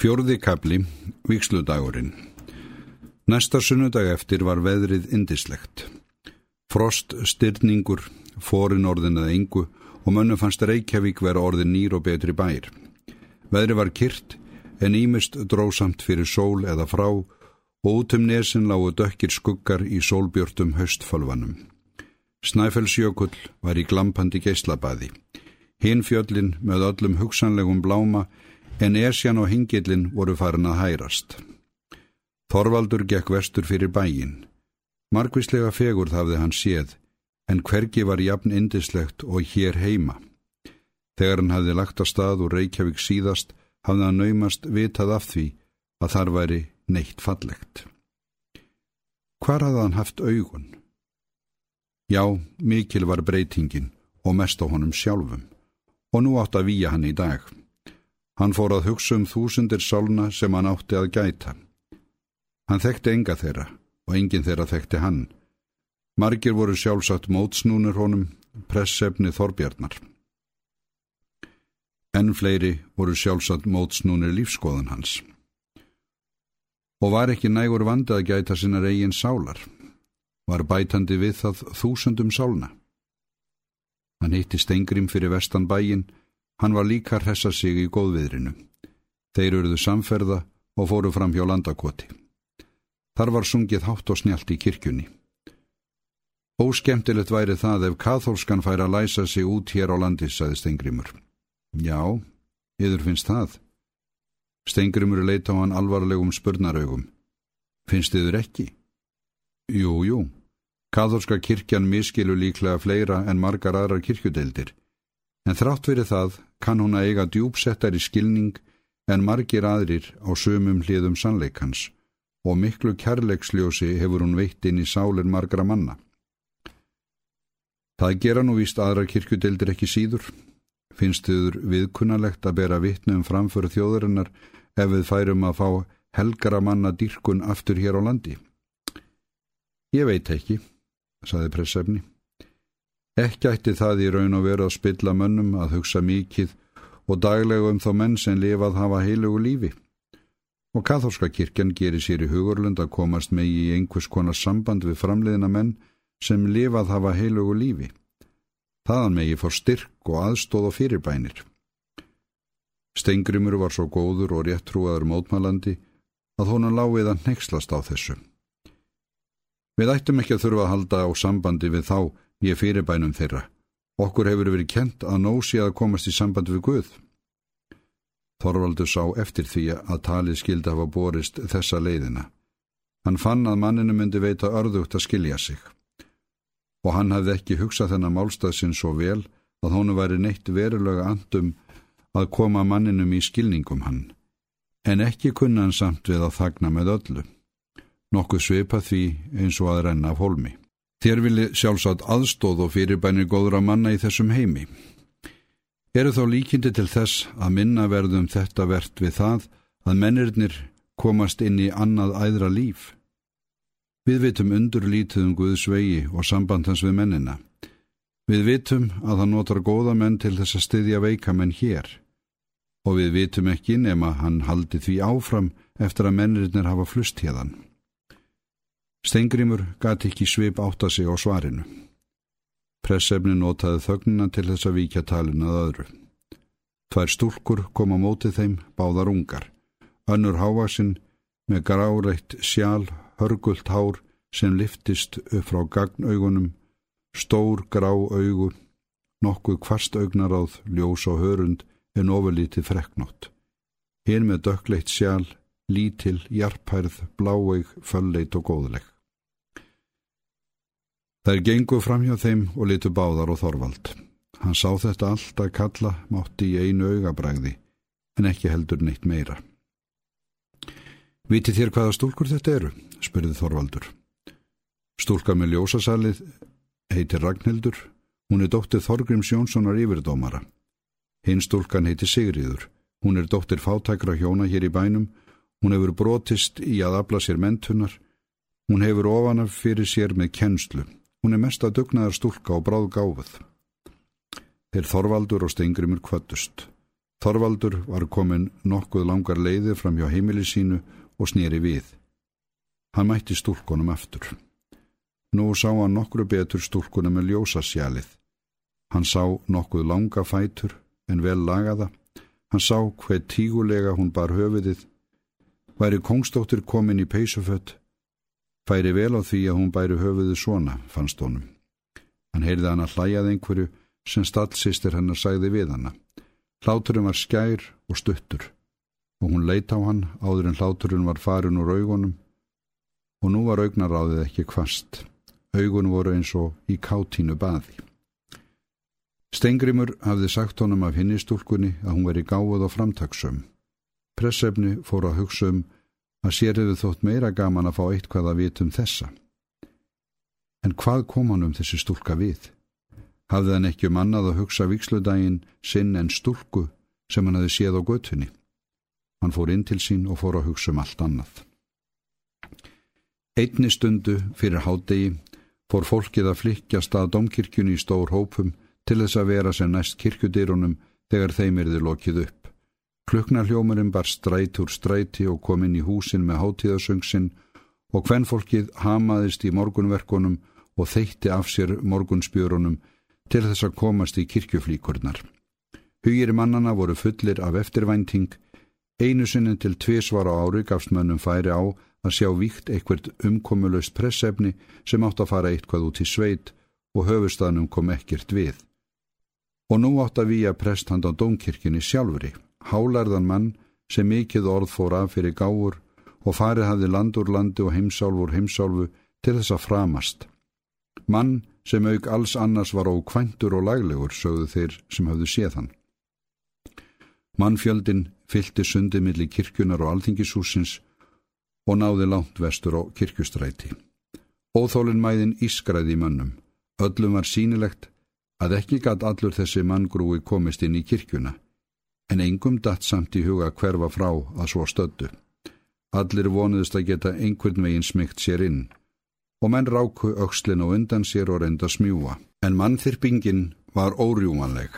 Fjórði kapli, viksludagurinn. Næsta sunnudag eftir var veðrið indislegt. Frost, styrningur, forin orðin eða engu og mönnu fannst Reykjavík vera orðin nýr og betri bær. Veðri var kyrt en ímist drósamt fyrir sól eða frá og út um nesin lágu dökkir skuggar í sólbjörtum höstfölvanum. Snæfellsjökull var í glampandi geislabæði. Hinn fjöllin með öllum hugsanlegum bláma en Esjan og Hingillin voru farin að hærast. Þorvaldur gekk vestur fyrir bæin. Markvislega fegur þafði hann séð, en hvergi var jafn indislegt og hér heima. Þegar hann hafði lagt að stað og Reykjavík síðast, hafði hann naumast vitað af því að þar væri neitt fallegt. Hvar hafði hann haft augun? Já, mikil var breytingin og mest á honum sjálfum, og nú átt að výja hann í dag. Hann fór að hugsa um þúsundir sálna sem hann átti að gæta. Hann þekkti enga þeirra og engin þeirra þekkti hann. Margir voru sjálfsagt mótsnúnir honum, pressefni Þorbjarnar. Enn fleiri voru sjálfsagt mótsnúnir lífskoðan hans. Og var ekki nægur vandi að gæta sinna eigin sálar. Var bætandi við það þúsundum sálna. Hann hitti Stengrim fyrir vestan bæin Hann var líka að hressa sig í góðviðrinu. Þeir eruðu samferða og fóru fram hjá landakoti. Þar var sungið hátt og snjált í kirkjunni. Óskemtilegt væri það ef kathólskan fær að læsa sig út hér á landi, saði Stengrimur. Já, yður finnst það. Stengrimur leita á hann alvarlegum spurnaraugum. Finnst yður ekki? Jú, jú. Kathólska kirkjan miskilu líklega fleira en margar aðrar kirkjudeildir. En þrátt fyrir það kann hún að eiga djúpsettar í skilning en margir aðrir á sömum hliðum sannleikans og miklu kærleiksljósi hefur hún veitt inn í sálir margra manna. Það gera nú víst aðra kirkjudildir ekki síður. Finnst þauður viðkunnalegt að bera vittnum framföru þjóðurinnar ef við færum að fá helgara manna dýrkun aftur hér á landi? Ég veit ekki, saði pressefni. Ekki ætti það í raun og veru að spilla mönnum að hugsa mikið og daglega um þá menn sem lifað hafa heilugu lífi. Og katholska kirkjan gerir sér í hugurlund að komast með í einhvers konar samband við framleiðina menn sem lifað hafa heilugu lífi. Þaðan megi fór styrk og aðstóð og fyrirbænir. Steingrimur var svo góður og réttrúaður mótmælandi að honan láið að nexlast á þessu. Við ættum ekki að þurfa að halda á sambandi við þá ég fyrirbænum þeirra. Okkur hefur verið kent að nósi að komast í samband við Guð. Þorvaldur sá eftir því að talið skildi hafa borist þessa leiðina. Hann fann að manninu myndi veita örðugt að skilja sig. Og hann hafði ekki hugsað þennan málstað sinn svo vel að hónu væri neitt verulega andum að koma manninum í skilningum hann. En ekki kunna hann samt við að þagna með öllu. Nokkuð sveipa því eins og að renna af holmi. Þér vilji sjálfsagt aðstóð og fyrirbænir góðra manna í þessum heimi. Eru þá líkindi til þess að minna verðum þetta verðt við það að mennirnir komast inn í annað æðra líf? Við vitum undurlítið um Guðs vegi og sambandans við mennina. Við vitum að það notar góða menn til þess að styðja veika menn hér. Og við vitum ekki nema hann haldi því áfram eftir að mennirnir hafa flust hérðan. Stengrimur gati ekki svip átta sig á svarinu. Pressefni notaði þögnina til þess að víkja talin að öðru. Tvær stúlkur kom á mótið þeim, báðar ungar. Önnur hávaksinn með gráreitt sjál, hörgult hár sem liftist upp frá gagnaugunum, stór grá augu, nokkuð kvast augnaráð, ljós og hörund en ofurlítið freknótt. Hinn með dökkleitt sjál, lítil, jarphærð, bláeig, fölleit og góðleg. Þær gengu fram hjá þeim og litu báðar og þorvald. Hann sá þetta allt að kalla mátti í einu augabræði, en ekki heldur neitt meira. Viti þér hvaða stúlkur þetta eru? spurði Þorvaldur. Stúlka með ljósasalið heitir Ragnhildur. Hún er dóttir Þorgrims Jónssonar yfirdómara. Hinn stúlkan heitir Sigriður. Hún er dóttir fátækra hjóna hér í bænum Hún hefur brotist í að afla sér mentunar. Hún hefur ofanaf fyrir sér með kennslu. Hún er mest að dugnaðar stúlka og bráð gáfuð. Þeir Þorvaldur og Steingrimur kvöttust. Þorvaldur var komin nokkuð langar leiðir fram hjá heimili sínu og snýri við. Hann mætti stúlkunum aftur. Nú sá hann nokkru betur stúlkunum með ljósasjalið. Hann sá nokkuð langa fætur en vel lagaða. Hann sá hver tígulega hún bar höfuðið. Væri kongstóttir komin í peysufött. Færi vel á því að hún bæri höfuðið svona, fannst honum. Hann heyrði hann að hlæjað einhverju sem stallsistir hennar sagði við hanna. Hláturinn var skær og stuttur og hún leita á hann áður en hláturinn var farin úr augunum og nú var augnaráðið ekki kvast. Augun voru eins og í kátínu baði. Stengrimur hafði sagt honum af hinni stúlkunni að hún veri gáð og framtagsum. Pressefni fór að hugsa um að sér hefur þótt meira gaman að fá eitthvað að vitum þessa. En hvað kom hann um þessi stúlka við? hafði hann ekki um annað að hugsa viksludaginn sinn en stúlku sem hann hefði séð á götunni. Hann fór inn til sín og fór að hugsa um allt annað. Einni stundu fyrir hádegi fór fólkið að flikjast að domkirkjunni í stór hópum til þess að vera sem næst kirkjudýrunum þegar þeim erði lokið upp. Kluknarhljómurinn bar stræt úr stræti og kom inn í húsin með hátíðasöngsinn og hvenn fólkið hamaðist í morgunverkonum og þeitti af sér morgunspjörunum til þess að komast í kirkjuflíkurnar. Hugir mannana voru fullir af eftirvænting, einu sinni til tvísvar á ári gafst mönnum færi á að sjá víkt eitthvert umkomulöst pressefni sem átt að fara eitthvað út í sveit og höfustaðnum kom ekkert við. Og nú átt að výja prest handan dómkirkjunni sjálfuri, hálarðan mann sem mikið orð fór af fyrir gáur og farið hafði land úr landi og heimsálfur heimsálfu til þess að framast. Mann sem auk alls annars var ókvæntur og laglegur, sögðu þeir sem hafðu séð hann. Mannfjöldin fylti sundi millir kirkjunar og alþingishúsins og náði langt vestur á kirkjustræti. Óþólinn mæðin ískræði í mannum. Öllum var sínilegt að ekki gatt allur þessi manngrúi komist inn í kirkjuna, en engum datt samt í huga hverfa frá að svo stöddu. Allir vonuðist að geta einhvern veginn smygt sér inn og menn ráku aukslin og undan sér og reynda smjúa. En mannþyrpingin var órjúmanleg.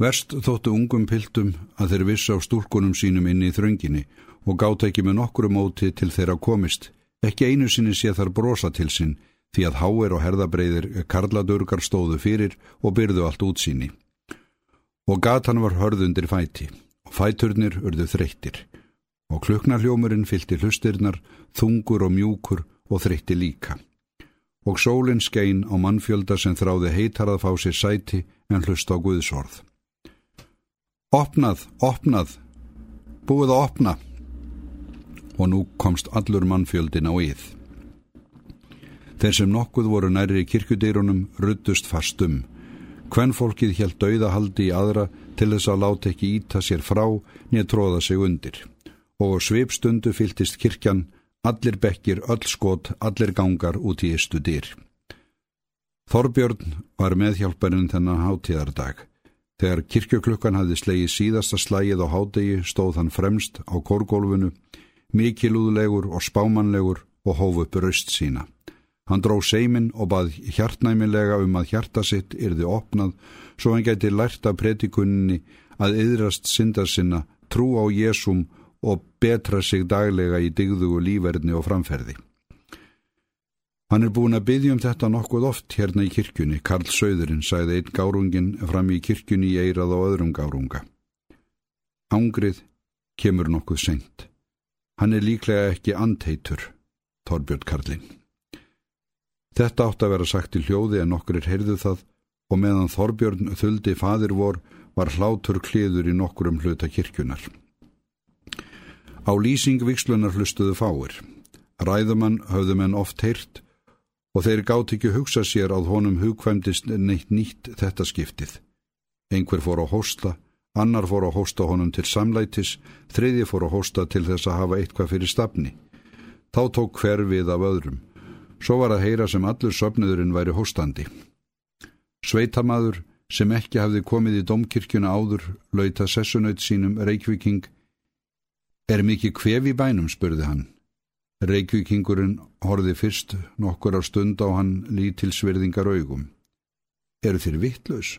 Verst þóttu ungum piltum að þeir viss á stúrkunum sínum inn í þrönginni og gátt ekki með nokkru móti til þeirra komist. Ekki einu sinni sé þar brosa til sinn því að háir og herðabreiðir karladurgar stóðu fyrir og byrðu allt útsýni. Og gatan var hörðundir fæti og fæturnir urðu þreyttir og kluknarljómurinn fylti hlustirnar, þungur og mjúkur og þreytti líka. Og sólinn skein á mannfjölda sem þráði heitar að fá sér sæti en hlust á Guðsorð. Opnað, opnað, búið að opna. Og nú komst allur mannfjöldin á yð. Þeir sem nokkuð voru næri í kirkudýrunum ruttust fastum. Hvenn fólkið helt dauðahaldi í aðra til þess að láta ekki íta sér frá niður tróða sig undir. Og svipstundu fyltist kirkjan Allir bekkir, öll skot, allir gangar út í istu dýr. Þorbjörn var meðhjálparinn þennan hátíðardag. Þegar kirkjöklukkan hafði slegið síðasta slægið á hádegi stóð hann fremst á kórgólfinu, mikilúðlegur og spámanlegur og hóf upp raust sína. Hann dró seimin og bað hjartnæmilega um að hjarta sitt yrði opnað svo hann gæti lært af predikunni að yðrast syndar sinna, trú á Jésum og betra sig daglega í digðugu lífverðni og framferði. Hann er búin að byggja um þetta nokkuð oft hérna í kirkjunni, Karl Söðurinn sæði einn gárungin fram í kirkjunni í eirað og öðrum gárunga. Ángrið kemur nokkuð senkt. Hann er líklega ekki anteitur, Torbjörn Karlin. Þetta átt að vera sagt í hljóði en okkur er heyrðu það og meðan Þorbjörn þuldi fadir vor var hlátur kliður í nokkurum hluta kirkjunar. Á lýsing vikslunar hlustuðu fáir. Ræðumann höfðu menn oft heyrt og þeir gátt ekki hugsa sér að honum hugkvæmdist neitt nýtt þetta skiptið. Einhver fór að hósta, annar fór að hósta honum til samlætis, þriði fór að hósta til þess að hafa eitthvað fyrir stafni. Þá tók hver við af öðrum. Svo var að heyra sem allur söpniðurinn væri hóstandi. Sveitamaður sem ekki hafði komið í domkirkjuna áður lauta sessunaut sínum Reykjavíking Er mikið kvef í bænum, spurði hann. Reykvíkingurinn horfi fyrst nokkur á stund á hann lítilsverðingar augum. Eru þér vittlaus?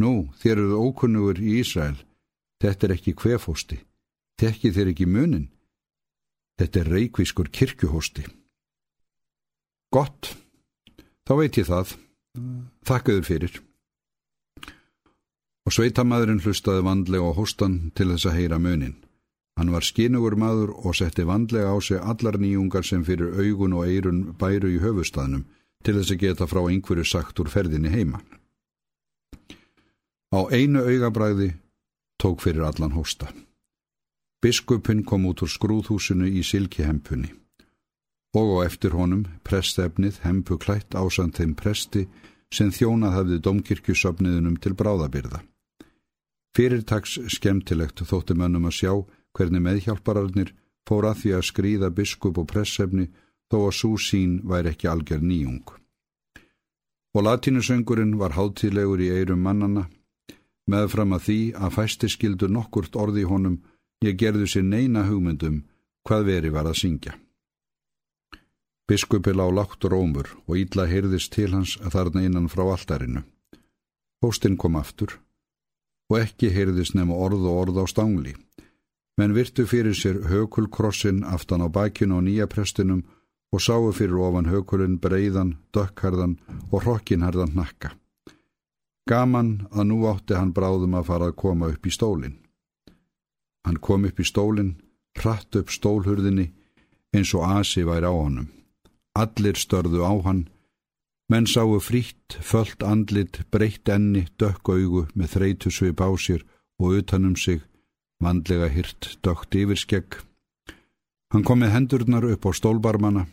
Nú, þér eruð ókunnugur í Ísrael. Þetta er ekki kvefhósti. Tekki þér ekki munin. Þetta er reikvískur kirkjuhósti. Gott, þá veit ég það. Þakkaður fyrir. Og sveitamæðurinn hlustaði vandlega á hóstan til þess að heyra munin. Hann var skinugur maður og setti vandlega á sig allar nýjungar sem fyrir augun og eirun bæru í höfustadnum til þess að geta frá einhverju sagt úr ferðinni heima. Á einu augabræði tók fyrir allan hósta. Biskupin kom út úr skrúðhúsinu í silkihempunni og á eftir honum prestefnið hempu klætt ásand þeim presti sem þjónað hafði domkirkjusöfniðunum til bráðabyrða. Fyrirtags skemmtilegt þótti mönnum að sjá hvernig meðhjálpararnir fór að því að skrýða biskup og pressefni þó að svo sín væri ekki algjör nýjung. Og latínusöngurinn var háttílegur í eirum mannana, meðfram að því að fæsti skildu nokkurt orði honum ég gerðu sér neina hugmyndum hvað veri var að syngja. Biskupi lág lágt rómur og ídla heyrðist til hans þarna innan frá alltarinu. Hóstinn kom aftur og ekki heyrðist nema orð og orð á stangli menn virtu fyrir sér hökulkrossin aftan á bakinu og nýja prestinum og sáu fyrir ofan hökulinn breiðan, dökkharðan og hrokkinharðan nakka. Gaman að nú átti hann bráðum að fara að koma upp í stólinn. Hann kom upp í stólinn, hratt upp stólhurðinni eins og asi væri á honum. Allir störðu á hann, menn sáu frítt, föllt andlit, breytt enni, dökk augu með þreytu svip á sér og utanum sig vandlega hyrt dögt yfir skegg. Hann kom með hendurnar upp á stólbarmana,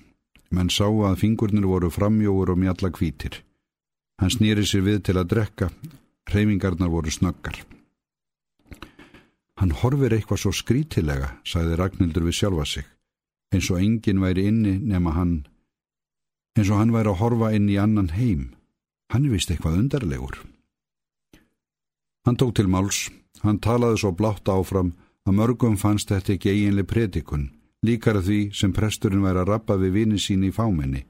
menn sá að fingurnir voru framjóur og mjalla kvítir. Hann snýri sér við til að drekka, hreyfingarnar voru snöggar. Hann horfir eitthvað svo skrítilega, sagði Ragnhildur við sjálfa sig, eins og enginn væri inni nema hann, eins og hann væri að horfa inn í annan heim. Hann vist eitthvað undarlegur. Hann tók til máls, Hann talaði svo blátt áfram að mörgum fannst þetta ekki eiginlega predikun, líkara því sem presturinn væri að rappa við vini sín í fámenni,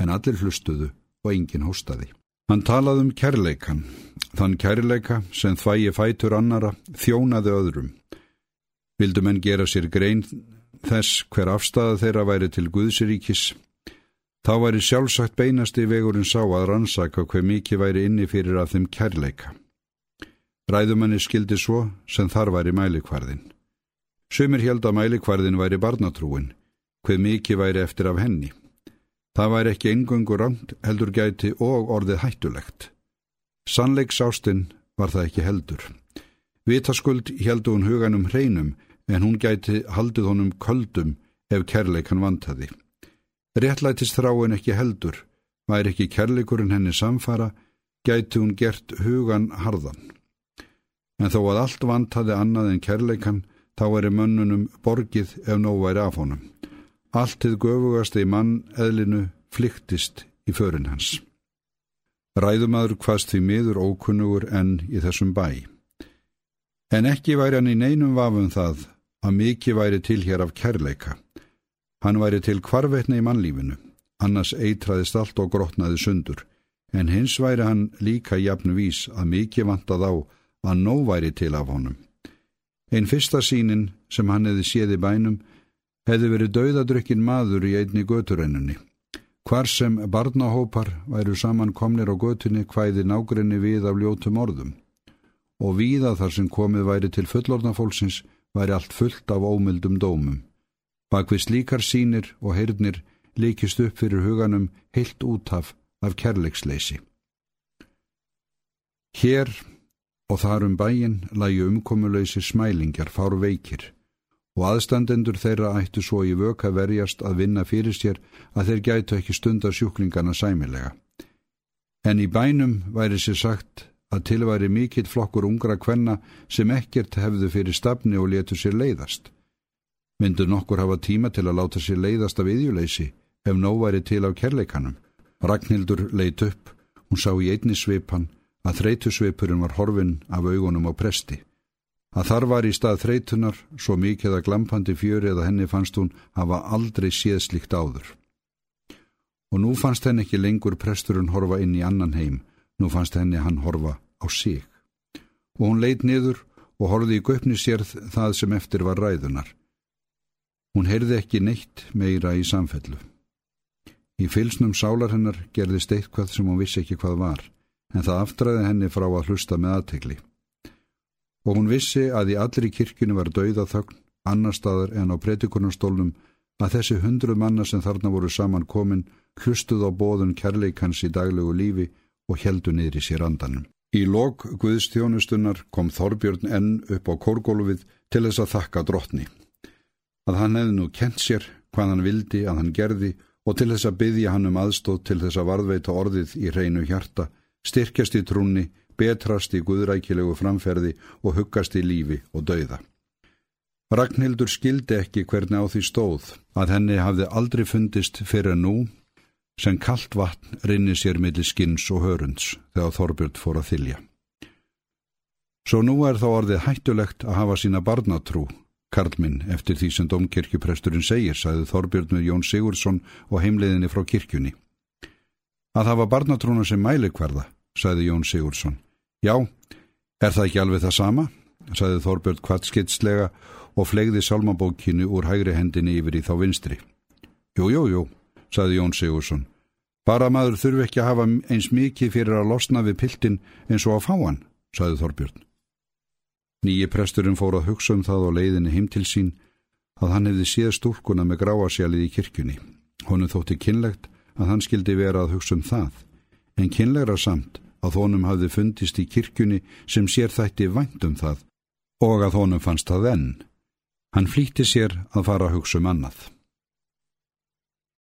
en allir hlustuðu og enginn hóstaði. Hann talaði um kærleikan, þann kærleika sem þvægi fætur annara þjónaði öðrum. Vildu menn gera sér grein þess hver afstæða þeirra væri til Guðsiríkis, þá væri sjálfsagt beinasti vegurinn sá að rannsaka hver mikið væri inni fyrir að þeim kærleika. Ræðumanni skildi svo sem þar væri mælikvarðin. Sumir held að mælikvarðin væri barnatrúin, hver mikið væri eftir af henni. Það væri ekki engöngu rámt, heldur gæti og orðið hættulegt. Sannleiksástinn var það ekki heldur. Vitaskuld heldu hún huganum hreinum, en hún gæti haldið honum köldum ef kærleikan vantaði. Réttlætist þráin ekki heldur, væri ekki kærleikurinn henni samfara, gæti hún gert hugan harðan en þó að allt vant hafi annað en kærleikan, þá er mönnunum borgið ef nóg væri af honum. Allt þið göfugast í mann eðlinu flyktist í förin hans. Ræðumadur hvaðst því miður ókunnugur enn í þessum bæ. En ekki væri hann í neinum vafum það að mikið væri til hér af kærleika. Hann væri til kvarvetna í mannlífinu, annars eitraðist allt og grotnaði sundur, en hins væri hann líka jafnvís að mikið vantað á að nóg væri til af honum. Einn fyrsta sínin sem hann hefði séð í bænum hefði verið dauðadrykkin maður í einni göturennunni. Hvar sem barnahópar væru saman komnir á götunni hvæði nágrinni við af ljótum orðum og víða þar sem komið væri til fullornafólksins væri allt fullt af ómyldum dómum. Bakvið slíkar sínir og heyrnir líkist upp fyrir huganum heilt útaf af kærleiksleysi. Hér og þar um bæin lægi umkomuleysi smælingjar fár veikir og aðstandendur þeirra ættu svo í vöka verjast að vinna fyrir sér að þeir gætu ekki stundar sjúklingana sæmilega. En í bænum væri sér sagt að tilværi mikill flokkur ungra kvenna sem ekkert hefðu fyrir stafni og letu sér leiðast. Myndur nokkur hafa tíma til að láta sér leiðast af yðjuleysi ef nóg væri til á kærleikanum. Ragnhildur leitt upp, hún sá í einni svipan að þreytusveipurinn var horfin af augunum á presti. Að þar var í stað þreytunar svo mikið að glampandi fjöri eða henni fannst hún hafa aldrei séð slikt áður. Og nú fannst henni ekki lengur presturinn horfa inn í annan heim, nú fannst henni hann horfa á sig. Og hún leitt niður og horfði í göpni sér það sem eftir var ræðunar. Hún heyrði ekki neitt meira í samfellu. Í fylsnum sálar hennar gerðist eitthvað sem hún vissi ekki hvað var, en það aftræði henni frá að hlusta með aðtegli. Og hún vissi að í allri kirkjunu var dauða þögn, annar staðar en á pretikunarstólnum, að þessi hundruð manna sem þarna voru saman komin hlustuð á bóðun kærleikans í daglegu lífi og heldu niður í sér andanum. Í lok Guðstjónustunnar kom Þorbjörn enn upp á kórgólfið til þess að þakka drottni. Að hann hefði nú kent sér hvað hann vildi að hann gerði og til þess að byggja hann um aðstóð til þess að varðveita orðið í hreinu hjarta, styrkjast í trúni, betrast í guðrækilegu framferði og huggast í lífi og dauða. Ragnhildur skildi ekki hvernig á því stóð að henni hafði aldrei fundist fyrir nú sem kallt vatn rinni sér millir skins og hörunds þegar Þorbjörn fór að þylja. Svo nú er þá orðið hættulegt að hafa sína barnatrú, Karlminn, eftir því sem domkirkjupresturinn segir, sagði Þorbjörn með Jón Sigurdsson og heimleiðinni frá kirkjunni. Að hafa barnatrúna sem mælikvarða, sagði Jón Sigurdsson. Já, er það ekki alveg það sama? sagði Þorbjörn kvartskitslega og flegði salmabókinu úr hægri hendinni yfir í þá vinstri. Jú, jú, jú, saði Jón Sigursson. Bara maður þurfi ekki að hafa eins mikið fyrir að losna við piltin eins og að fá hann, saði Þorbjörn. Nýji presturinn fór að hugsa um það á leiðinni heim til sín að hann hefði séð stúrkuna með gráasjalið í kirkjunni. Honum þótti kynlegt að hann skildi vera að hugsa um það, en kynlegra samt að honum hafði fundist í kirkjunni sem sér þætti vænt um það og að honum fannst það enn. Hann flýtti sér að fara að hugsa um annað.